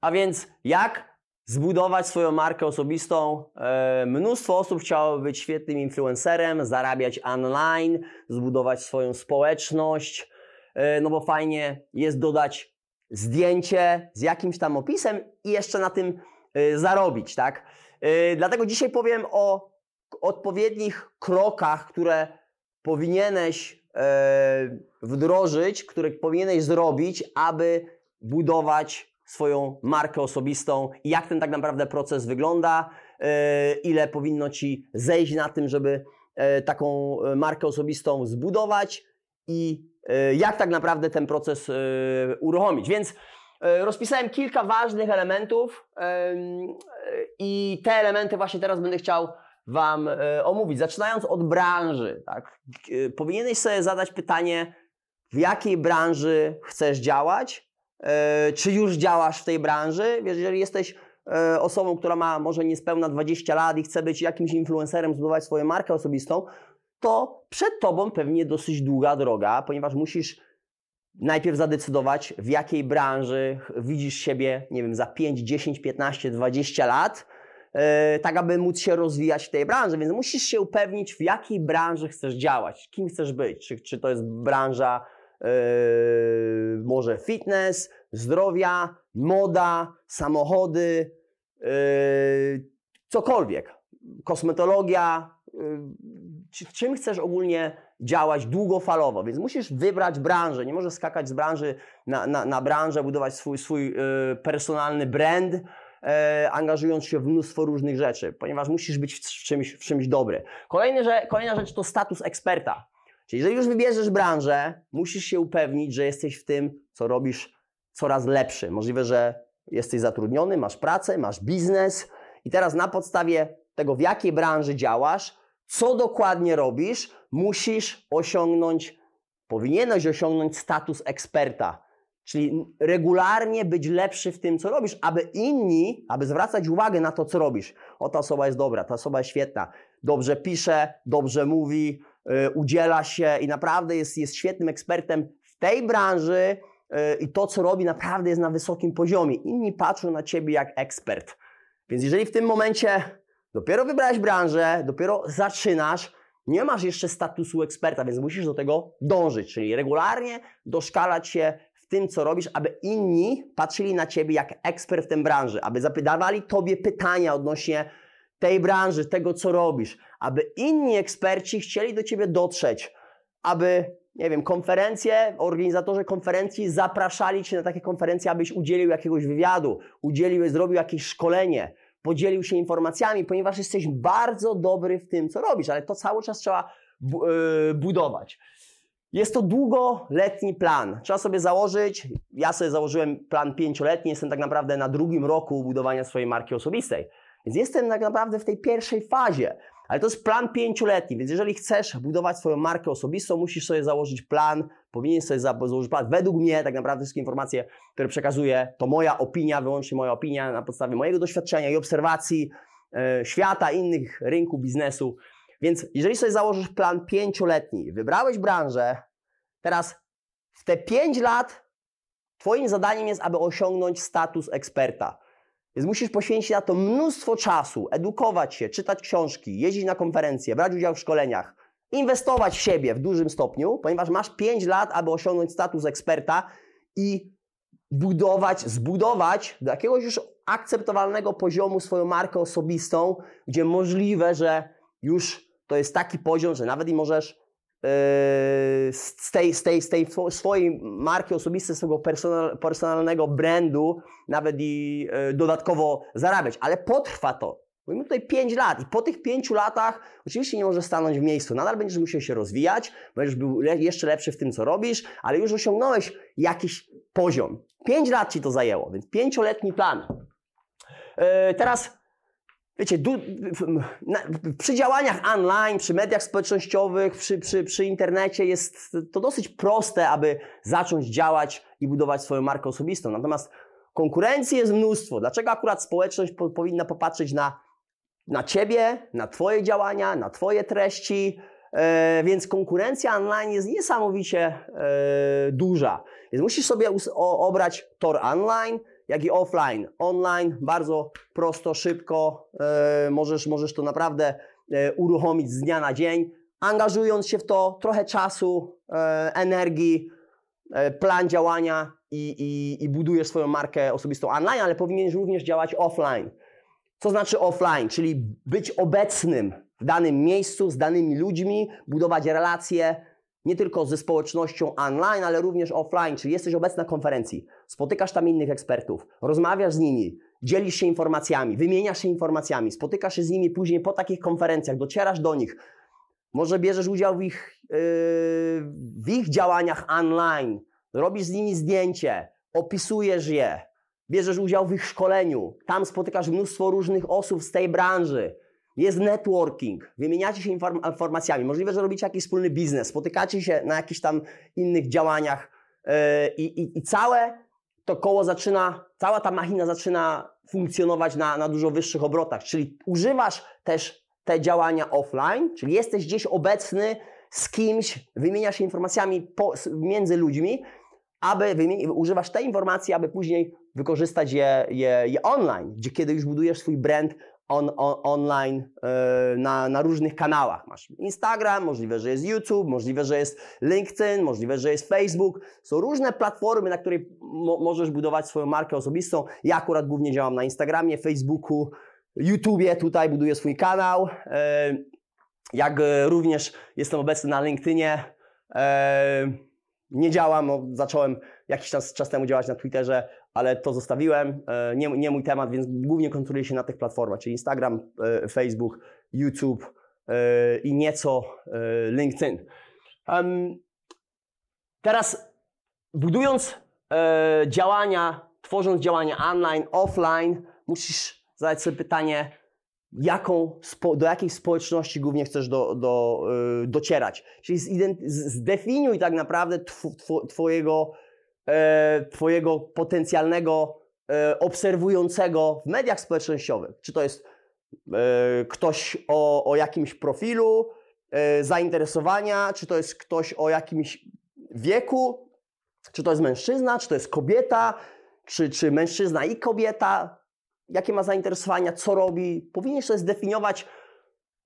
A więc jak zbudować swoją markę osobistą? E, mnóstwo osób chciało być świetnym influencerem, zarabiać online, zbudować swoją społeczność, e, no bo fajnie jest dodać zdjęcie z jakimś tam opisem i jeszcze na tym e, zarobić, tak? Dlatego dzisiaj powiem o odpowiednich krokach, które powinieneś wdrożyć, które powinieneś zrobić, aby budować swoją markę osobistą jak ten tak naprawdę proces wygląda, e, ile powinno Ci zejść na tym, żeby e, taką e, markę osobistą zbudować i jak tak naprawdę ten proces uruchomić. Więc rozpisałem kilka ważnych elementów em, i te elementy właśnie teraz będę chciał Wam omówić. Zaczynając od branży, tak? Powinieneś sobie zadać pytanie, w jakiej branży chcesz działać, czy już działasz w tej branży. Wiesz, jeżeli jesteś e, osobą, która ma może niespełna 20 lat i chce być jakimś influencerem, zbudować swoją markę osobistą, to przed Tobą pewnie dosyć długa droga, ponieważ musisz najpierw zadecydować, w jakiej branży widzisz siebie, nie wiem, za 5, 10, 15, 20 lat, e, tak aby móc się rozwijać w tej branży. Więc musisz się upewnić, w jakiej branży chcesz działać, kim chcesz być. Czy, czy to jest branża e, może fitness, zdrowia, moda, samochody, e, cokolwiek, kosmetologia, w czym chcesz ogólnie działać długofalowo, więc musisz wybrać branżę, nie możesz skakać z branży na, na, na branżę, budować swój, swój e, personalny brand, e, angażując się w mnóstwo różnych rzeczy, ponieważ musisz być w, czymś, w czymś dobry. Kolejny, że, kolejna rzecz to status eksperta. Czyli jeżeli już wybierzesz branżę, musisz się upewnić, że jesteś w tym, co robisz coraz lepszy. Możliwe, że jesteś zatrudniony, masz pracę, masz biznes i teraz na podstawie tego, w jakiej branży działasz, co dokładnie robisz, musisz osiągnąć, powinieneś osiągnąć status eksperta. Czyli regularnie być lepszy w tym, co robisz, aby inni, aby zwracać uwagę na to, co robisz. O, ta osoba jest dobra, ta osoba jest świetna, dobrze pisze, dobrze mówi, udziela się i naprawdę jest, jest świetnym ekspertem w tej branży yy, i to, co robi, naprawdę jest na wysokim poziomie. Inni patrzą na ciebie jak ekspert. Więc jeżeli w tym momencie dopiero wybrałeś branżę, dopiero zaczynasz, nie masz jeszcze statusu eksperta, więc musisz do tego dążyć, czyli regularnie doszkalać się w tym, co robisz, aby inni patrzyli na ciebie jak ekspert w tej branży, aby zadawali tobie pytania odnośnie tej branży, tego, co robisz, aby inni eksperci chcieli do ciebie dotrzeć, aby, nie wiem, konferencje, organizatorzy konferencji zapraszali cię na takie konferencje, abyś udzielił jakiegoś wywiadu, udzielił, zrobił jakieś szkolenie, podzielił się informacjami, ponieważ jesteś bardzo dobry w tym, co robisz, ale to cały czas trzeba yy, budować. Jest to długoletni plan. Trzeba sobie założyć, ja sobie założyłem plan pięcioletni, jestem tak naprawdę na drugim roku budowania swojej marki osobistej. Więc jestem tak naprawdę w tej pierwszej fazie. Ale to jest plan pięcioletni, więc jeżeli chcesz budować swoją markę osobistą, musisz sobie założyć plan, powinien sobie za- założyć plan. Według mnie tak naprawdę wszystkie informacje, które przekazuję, to moja opinia, wyłącznie moja opinia na podstawie mojego doświadczenia i obserwacji e, świata, innych rynku, biznesu. Więc jeżeli sobie założysz plan pięcioletni, wybrałeś branżę, teraz w te pięć lat Twoim zadaniem jest, aby osiągnąć status eksperta. Więc musisz poświęcić na to mnóstwo czasu, edukować się, czytać książki, jeździć na konferencje, brać udział w szkoleniach, inwestować w siebie w dużym stopniu, ponieważ masz 5 lat, aby osiągnąć status eksperta i budować, zbudować do jakiegoś już akceptowalnego poziomu swoją markę osobistą, gdzie możliwe, że już to jest taki poziom, że nawet i możesz z tej, z tej, z tej swojej marki osobistej, swojego personal, personalnego brandu nawet i yy, dodatkowo zarabiać, ale potrwa to. Mówimy tutaj 5 lat i po tych 5 latach oczywiście nie możesz stanąć w miejscu. Nadal będziesz musiał się rozwijać, będziesz był le- jeszcze lepszy w tym, co robisz, ale już osiągnąłeś jakiś poziom. 5 lat ci to zajęło, więc pięcioletni plan. Yy, teraz Wiecie, du, na, przy działaniach online, przy mediach społecznościowych, przy, przy, przy internecie jest to dosyć proste, aby zacząć działać i budować swoją markę osobistą. Natomiast konkurencji jest mnóstwo. Dlaczego akurat społeczność po, powinna popatrzeć na, na Ciebie, na Twoje działania, na Twoje treści? E, więc konkurencja online jest niesamowicie e, duża. Więc musisz sobie us- o, obrać tor online jak i offline. Online bardzo prosto, szybko, e, możesz, możesz to naprawdę e, uruchomić z dnia na dzień, angażując się w to trochę czasu, e, energii, plan działania i, i, i budujesz swoją markę osobistą online, ale powinieneś również działać offline. Co znaczy offline? Czyli być obecnym w danym miejscu, z danymi ludźmi, budować relacje nie tylko ze społecznością online, ale również offline, czyli jesteś obecny na konferencji, spotykasz tam innych ekspertów, rozmawiasz z nimi, dzielisz się informacjami, wymieniasz się informacjami, spotykasz się z nimi później po takich konferencjach, docierasz do nich, może bierzesz udział w ich, yy, w ich działaniach online, robisz z nimi zdjęcie, opisujesz je, bierzesz udział w ich szkoleniu, tam spotykasz mnóstwo różnych osób z tej branży, jest networking, wymieniacie się informacjami, możliwe, że robicie jakiś wspólny biznes, spotykacie się na jakichś tam innych działaniach yy, i, i całe to koło zaczyna, cała ta machina zaczyna funkcjonować na, na dużo wyższych obrotach, czyli używasz też te działania offline, czyli jesteś gdzieś obecny z kimś, wymieniasz się informacjami po, między ludźmi, aby używasz tej informacji, aby później wykorzystać je, je, je online, gdzie kiedy już budujesz swój brand on, on, online yy, na, na różnych kanałach. Masz Instagram, możliwe, że jest YouTube, możliwe, że jest LinkedIn, możliwe, że jest Facebook. Są różne platformy, na której mo możesz budować swoją markę osobistą. Ja akurat głównie działam na Instagramie, Facebooku, YouTubie, tutaj buduję swój kanał. Yy, jak również jestem obecny na LinkedInie. Yy, nie działam, zacząłem jakiś czas, czas temu działać na Twitterze, ale to zostawiłem. E, nie, nie mój temat, więc głównie koncentruję się na tych platformach, czyli Instagram, e, Facebook, YouTube e, i nieco LinkedIn. Teraz budując działania, tworząc działania online, offline, musisz zadać sobie pytanie, jaką, do jakiej społeczności głównie chcesz do, do, docierać. Czyli zdefiniuj tak naprawdę tw, tw, twojego Twojego potencjalnego e, obserwującego w mediach społecznościowych. Czy to jest e, ktoś o, o jakimś profilu, e, zainteresowania, czy to jest ktoś o jakimś wieku, czy to jest mężczyzna, czy to jest kobieta, czy, czy mężczyzna i kobieta, jakie ma zainteresowania, co robi. Powinieneś sobie zdefiniować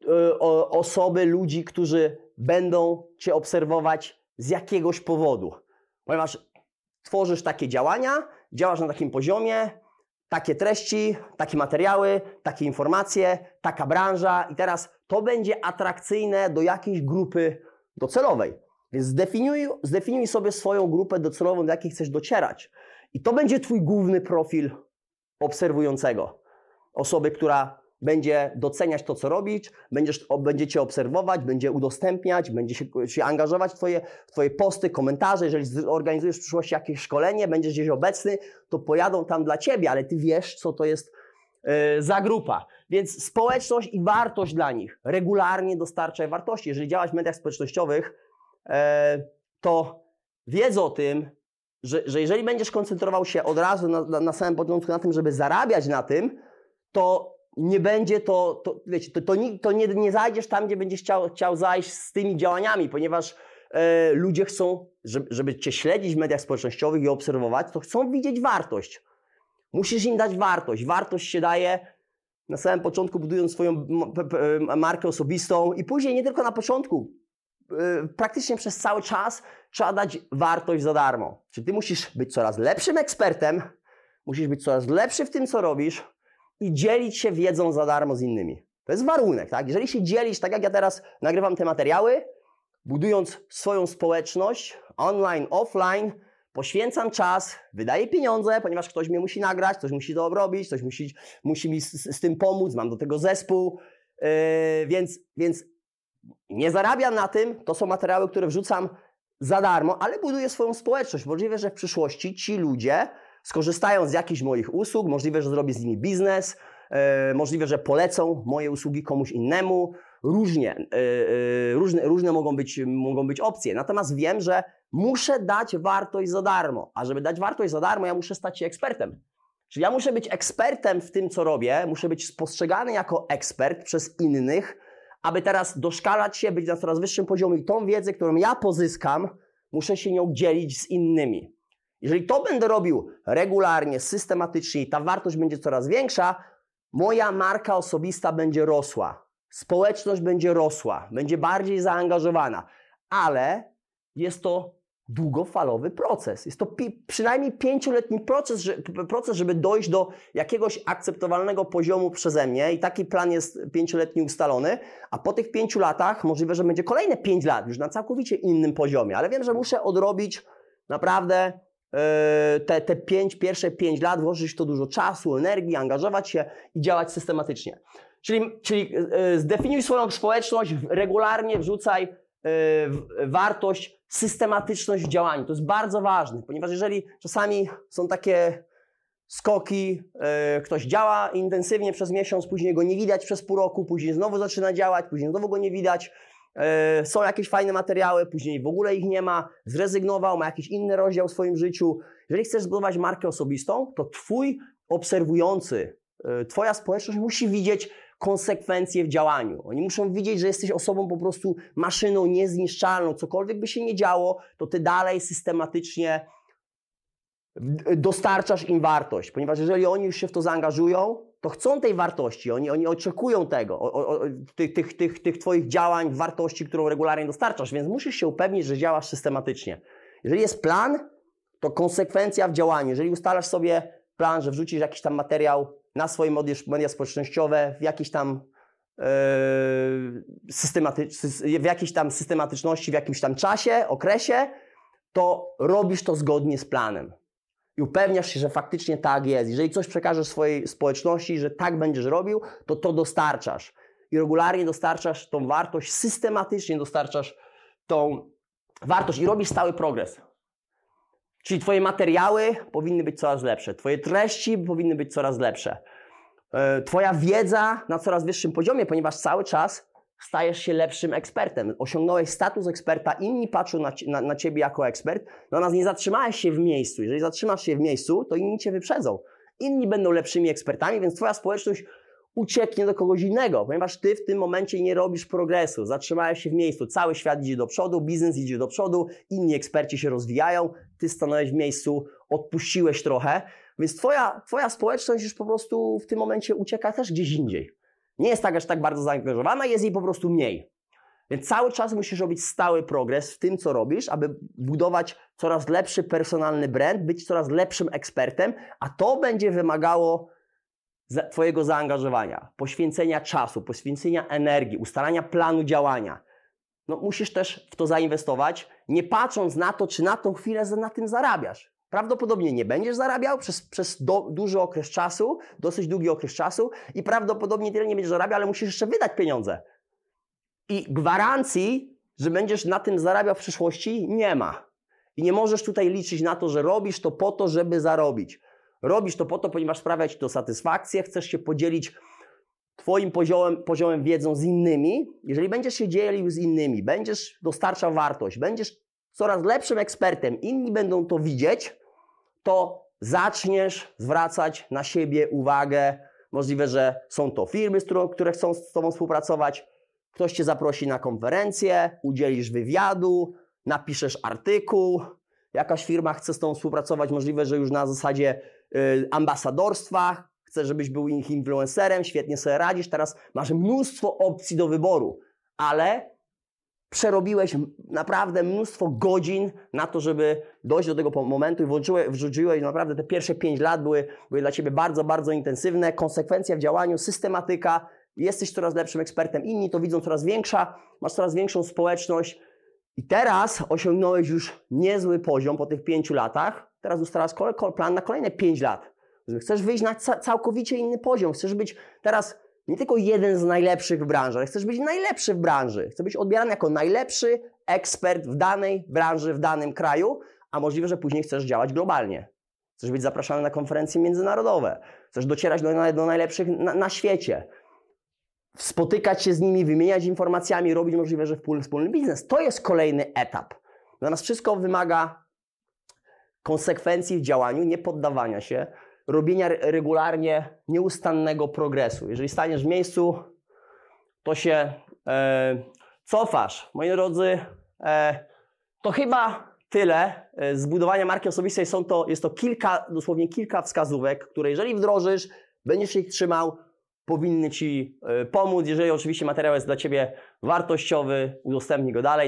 e, osoby, ludzi, którzy będą Cię obserwować z jakiegoś powodu. Ponieważ tworzysz takie działania, działasz na takim poziomie, takie treści, takie materiały, takie informacje, taka branża i teraz to będzie atrakcyjne do jakiejś grupy docelowej. Więc zdefiniuj, zdefiniuj sobie swoją grupę docelową, do jakiej chcesz docierać. I to będzie Twój główny profil obserwującego. Osoby, która będzie doceniać to, co robisz, będziesz, będzie Cię obserwować, będzie udostępniać, będzie się, się angażować w twoje, w twoje posty, komentarze. Jeżeli zorganizujesz w przyszłości jakieś szkolenie, będziesz gdzieś obecny, to pojadą tam dla Ciebie, ale Ty wiesz, co to jest yy, za grupa. Więc społeczność i wartość dla nich regularnie dostarczaj wartości. Jeżeli działasz w mediach społecznościowych, yy, to wiedz o tym, że, że jeżeli będziesz koncentrował się od razu na, na, na samym początku na tym, żeby zarabiać na tym, to nie będzie to, to wiecie, to, to, nie, to nie, nie zajdziesz tam, gdzie będziesz chciał, chciał zajść z tymi działaniami, ponieważ e, ludzie chcą, żeby, żeby Cię śledzić w mediach społecznościowych i obserwować, to chcą widzieć wartość. Musisz im dać wartość. Wartość się daje na samym początku, budując swoją markę osobistą i później nie tylko na początku, e, praktycznie przez cały czas trzeba dać wartość za darmo. Czyli Ty musisz być coraz lepszym ekspertem, musisz być coraz lepszy w tym, co robisz, i dzielić się wiedzą za darmo z innymi. To jest warunek, tak? Jeżeli się dzielisz, tak jak ja teraz nagrywam te materiały, budując swoją społeczność online, offline, poświęcam czas, wydaję pieniądze, ponieważ ktoś mnie musi nagrać, ktoś musi to obrobić, ktoś musi, musi mi z, z tym pomóc, mam do tego zespół, yy, więc, więc nie zarabiam na tym, to są materiały, które wrzucam za darmo, ale buduję swoją społeczność. Możliwe, że w przyszłości ci ludzie skorzystają z jakichś moich usług, możliwe, że zrobię z nimi biznes, e, możliwe, że polecą moje usługi komuś innemu. Różnie, e, e, różne, różne mogą, być, mogą być opcje. Natomiast wiem, że muszę dać wartość za darmo. A żeby dać wartość za darmo, ja muszę stać się ekspertem. Czyli ja muszę być ekspertem w tym, co robię, muszę być spostrzegany jako ekspert przez innych, aby teraz doszkalać się, być na coraz wyższym poziomie i tą wiedzę, którą ja pozyskam, muszę się nią dzielić z innymi. Jeżeli to będę robił regularnie, systematycznie i ta wartość będzie coraz większa, moja marka osobista będzie rosła. Społeczność będzie rosła, będzie bardziej zaangażowana, ale jest to długofalowy proces. Jest to pi- przynajmniej pięcioletni proces, że, proces, żeby dojść do jakiegoś akceptowalnego poziomu przeze mnie i taki plan jest pięcioletni ustalony, a po tych pięciu latach możliwe, że będzie kolejne pięć lat już na całkowicie innym poziomie, ale wiem, że muszę odrobić naprawdę te, te pięć, pierwsze pięć lat, włożyć to dużo czasu, energii, angażować się i działać systematycznie. Czyli, czyli yy, zdefiniuj swoją społeczność, regularnie wrzucaj yy, wartość, systematyczność w działaniu. To jest bardzo ważne, ponieważ jeżeli czasami są takie skoki, yy, ktoś działa intensywnie przez miesiąc, później go nie widać przez pół roku, później znowu zaczyna działać, później znowu go nie widać, yy, są jakieś fajne materiały, później w ogóle ich nie ma, zrezygnował, ma jakiś inny rozdział w swoim życiu. Jeżeli chcesz zbudować markę osobistą, to twój obserwujący, yy, twoja społeczność musi widzieć konsekwencje w działaniu. Oni muszą widzieć, że jesteś osobą po prostu maszyną niezniszczalną. Cokolwiek by się nie działo, to ty dalej systematycznie dostarczasz im wartość, ponieważ jeżeli oni już się w to zaangażują, to chcą tej wartości, oni, oni oczekują tego, o, o, tych, tych, tych, tych Twoich działań, wartości, którą regularnie dostarczasz, więc musisz się upewnić, że działasz systematycznie. Jeżeli jest plan, to konsekwencja w działaniu. Jeżeli ustalasz sobie plan, że wrzucisz jakiś tam materiał na swoje media społecznościowe w jakiejś tam yy, w jakiejś tam systematyczności, w jakimś tam czasie, okresie, to robisz to zgodnie z planem. I upewniasz się, że faktycznie tak jest. Jeżeli coś przekażesz swojej społeczności, że tak będziesz robił, to to dostarczasz. I regularnie dostarczasz tą wartość, systematycznie dostarczasz tą wartość i robisz stały progres. Czyli Twoje materiały powinny być coraz lepsze, Twoje treści powinny być coraz lepsze. E, twoja wiedza na coraz wyższym poziomie, ponieważ cały czas stajesz się lepszym ekspertem. Osiągnąłeś status eksperta, inni patrzą na, na, na Ciebie jako ekspert, no nas nie zatrzymałeś się w miejscu. Jeżeli zatrzymasz się w miejscu, to inni Cię wyprzedzą. Inni będą lepszymi ekspertami, więc Twoja społeczność ucieknie do kogoś innego, ponieważ Ty w tym momencie nie robisz progresu, zatrzymałeś się w miejscu, cały świat idzie do przodu, biznes idzie do przodu, inni eksperci się rozwijają, Ty stanąłeś w miejscu, odpuściłeś trochę, więc twoja, twoja społeczność już po prostu w tym momencie ucieka też gdzieś indziej. Nie jest tak aż tak bardzo zaangażowana, jest jej po prostu mniej. Więc cały czas musisz robić stały progres w tym, co robisz, aby budować coraz lepszy personalny brand, być coraz lepszym ekspertem, a to będzie wymagało Twojego zaangażowania, poświęcenia czasu, poświęcenia energii, ustalania planu działania. No, musisz też w to zainwestować, nie patrząc na to, czy na tą chwilę na tym zarabiasz. Prawdopodobnie nie będziesz zarabiał przez, przez do, duży okres czasu, dosyć długi okres czasu i prawdopodobnie tyle nie będziesz zarabiał, ale musisz jeszcze wydać pieniądze. I gwarancji, że będziesz na tym zarabiał w przyszłości, nie ma. I nie możesz tutaj liczyć na to, że robisz to po to, żeby zarobić. Robisz to po to, ponieważ sprawia Ci to satysfakcję, chcesz się podzielić Twoim poziomem, poziomem wiedzą z innymi. Jeżeli będziesz się dzielił z innymi, będziesz dostarczał wartość, będziesz coraz lepszym ekspertem, inni będą to widzieć, to zaczniesz zwracać na siebie uwagę. Możliwe, że są to firmy, które chcą z Tobą współpracować. Ktoś Cię zaprosi na konferencję, udzielisz wywiadu, napiszesz artykuł. Jakaś firma chce z Tobą współpracować, możliwe, że już na zasadzie y, ambasadorstwa. Chce, żebyś był ich influencerem, świetnie sobie radzisz. Teraz masz mnóstwo opcji do wyboru, ale przerobiłeś naprawdę mnóstwo godzin na to, żeby dojść do tego momentu i włączyłeś, wrzuciłeś naprawdę te pierwsze pięć lat były, były dla Ciebie bardzo, bardzo intensywne. Konsekwencja w działaniu, systematyka, jesteś coraz lepszym ekspertem, inni to widzą coraz większa, masz coraz większą społeczność i teraz osiągnąłeś już niezły poziom po tych pięciu latach. Teraz ustalasz plan na kolejne pięć lat. Chcesz wyjść na całkowicie inny poziom, chcesz być teraz nie tylko jeden z najlepszych w branży, ale chcesz być najlepszy w branży. Chcesz być odbierany jako najlepszy ekspert w danej branży, w danym kraju, a możliwe, że później chcesz działać globalnie. Chcesz być zapraszany na konferencje międzynarodowe. Chcesz docierać do, do najlepszych na, na, świecie. Spotykać się z nimi, wymieniać informacjami, robić możliwe, że wspólny, wspólny biznes. To jest kolejny etap. Natomiast wszystko wymaga konsekwencji w działaniu, nie poddawania się, robienia regularnie nieustannego progresu. Jeżeli staniesz w miejscu, to się e, cofasz. Moi drodzy, e, to chyba tyle. E, Zbudowanie marki osobistej są to, jest to kilka, dosłownie kilka wskazówek, które jeżeli wdrożysz, będziesz się ich trzymał, powinny Ci e, pomóc. Jeżeli oczywiście materiał jest dla Ciebie wartościowy, udostępnij go dalej.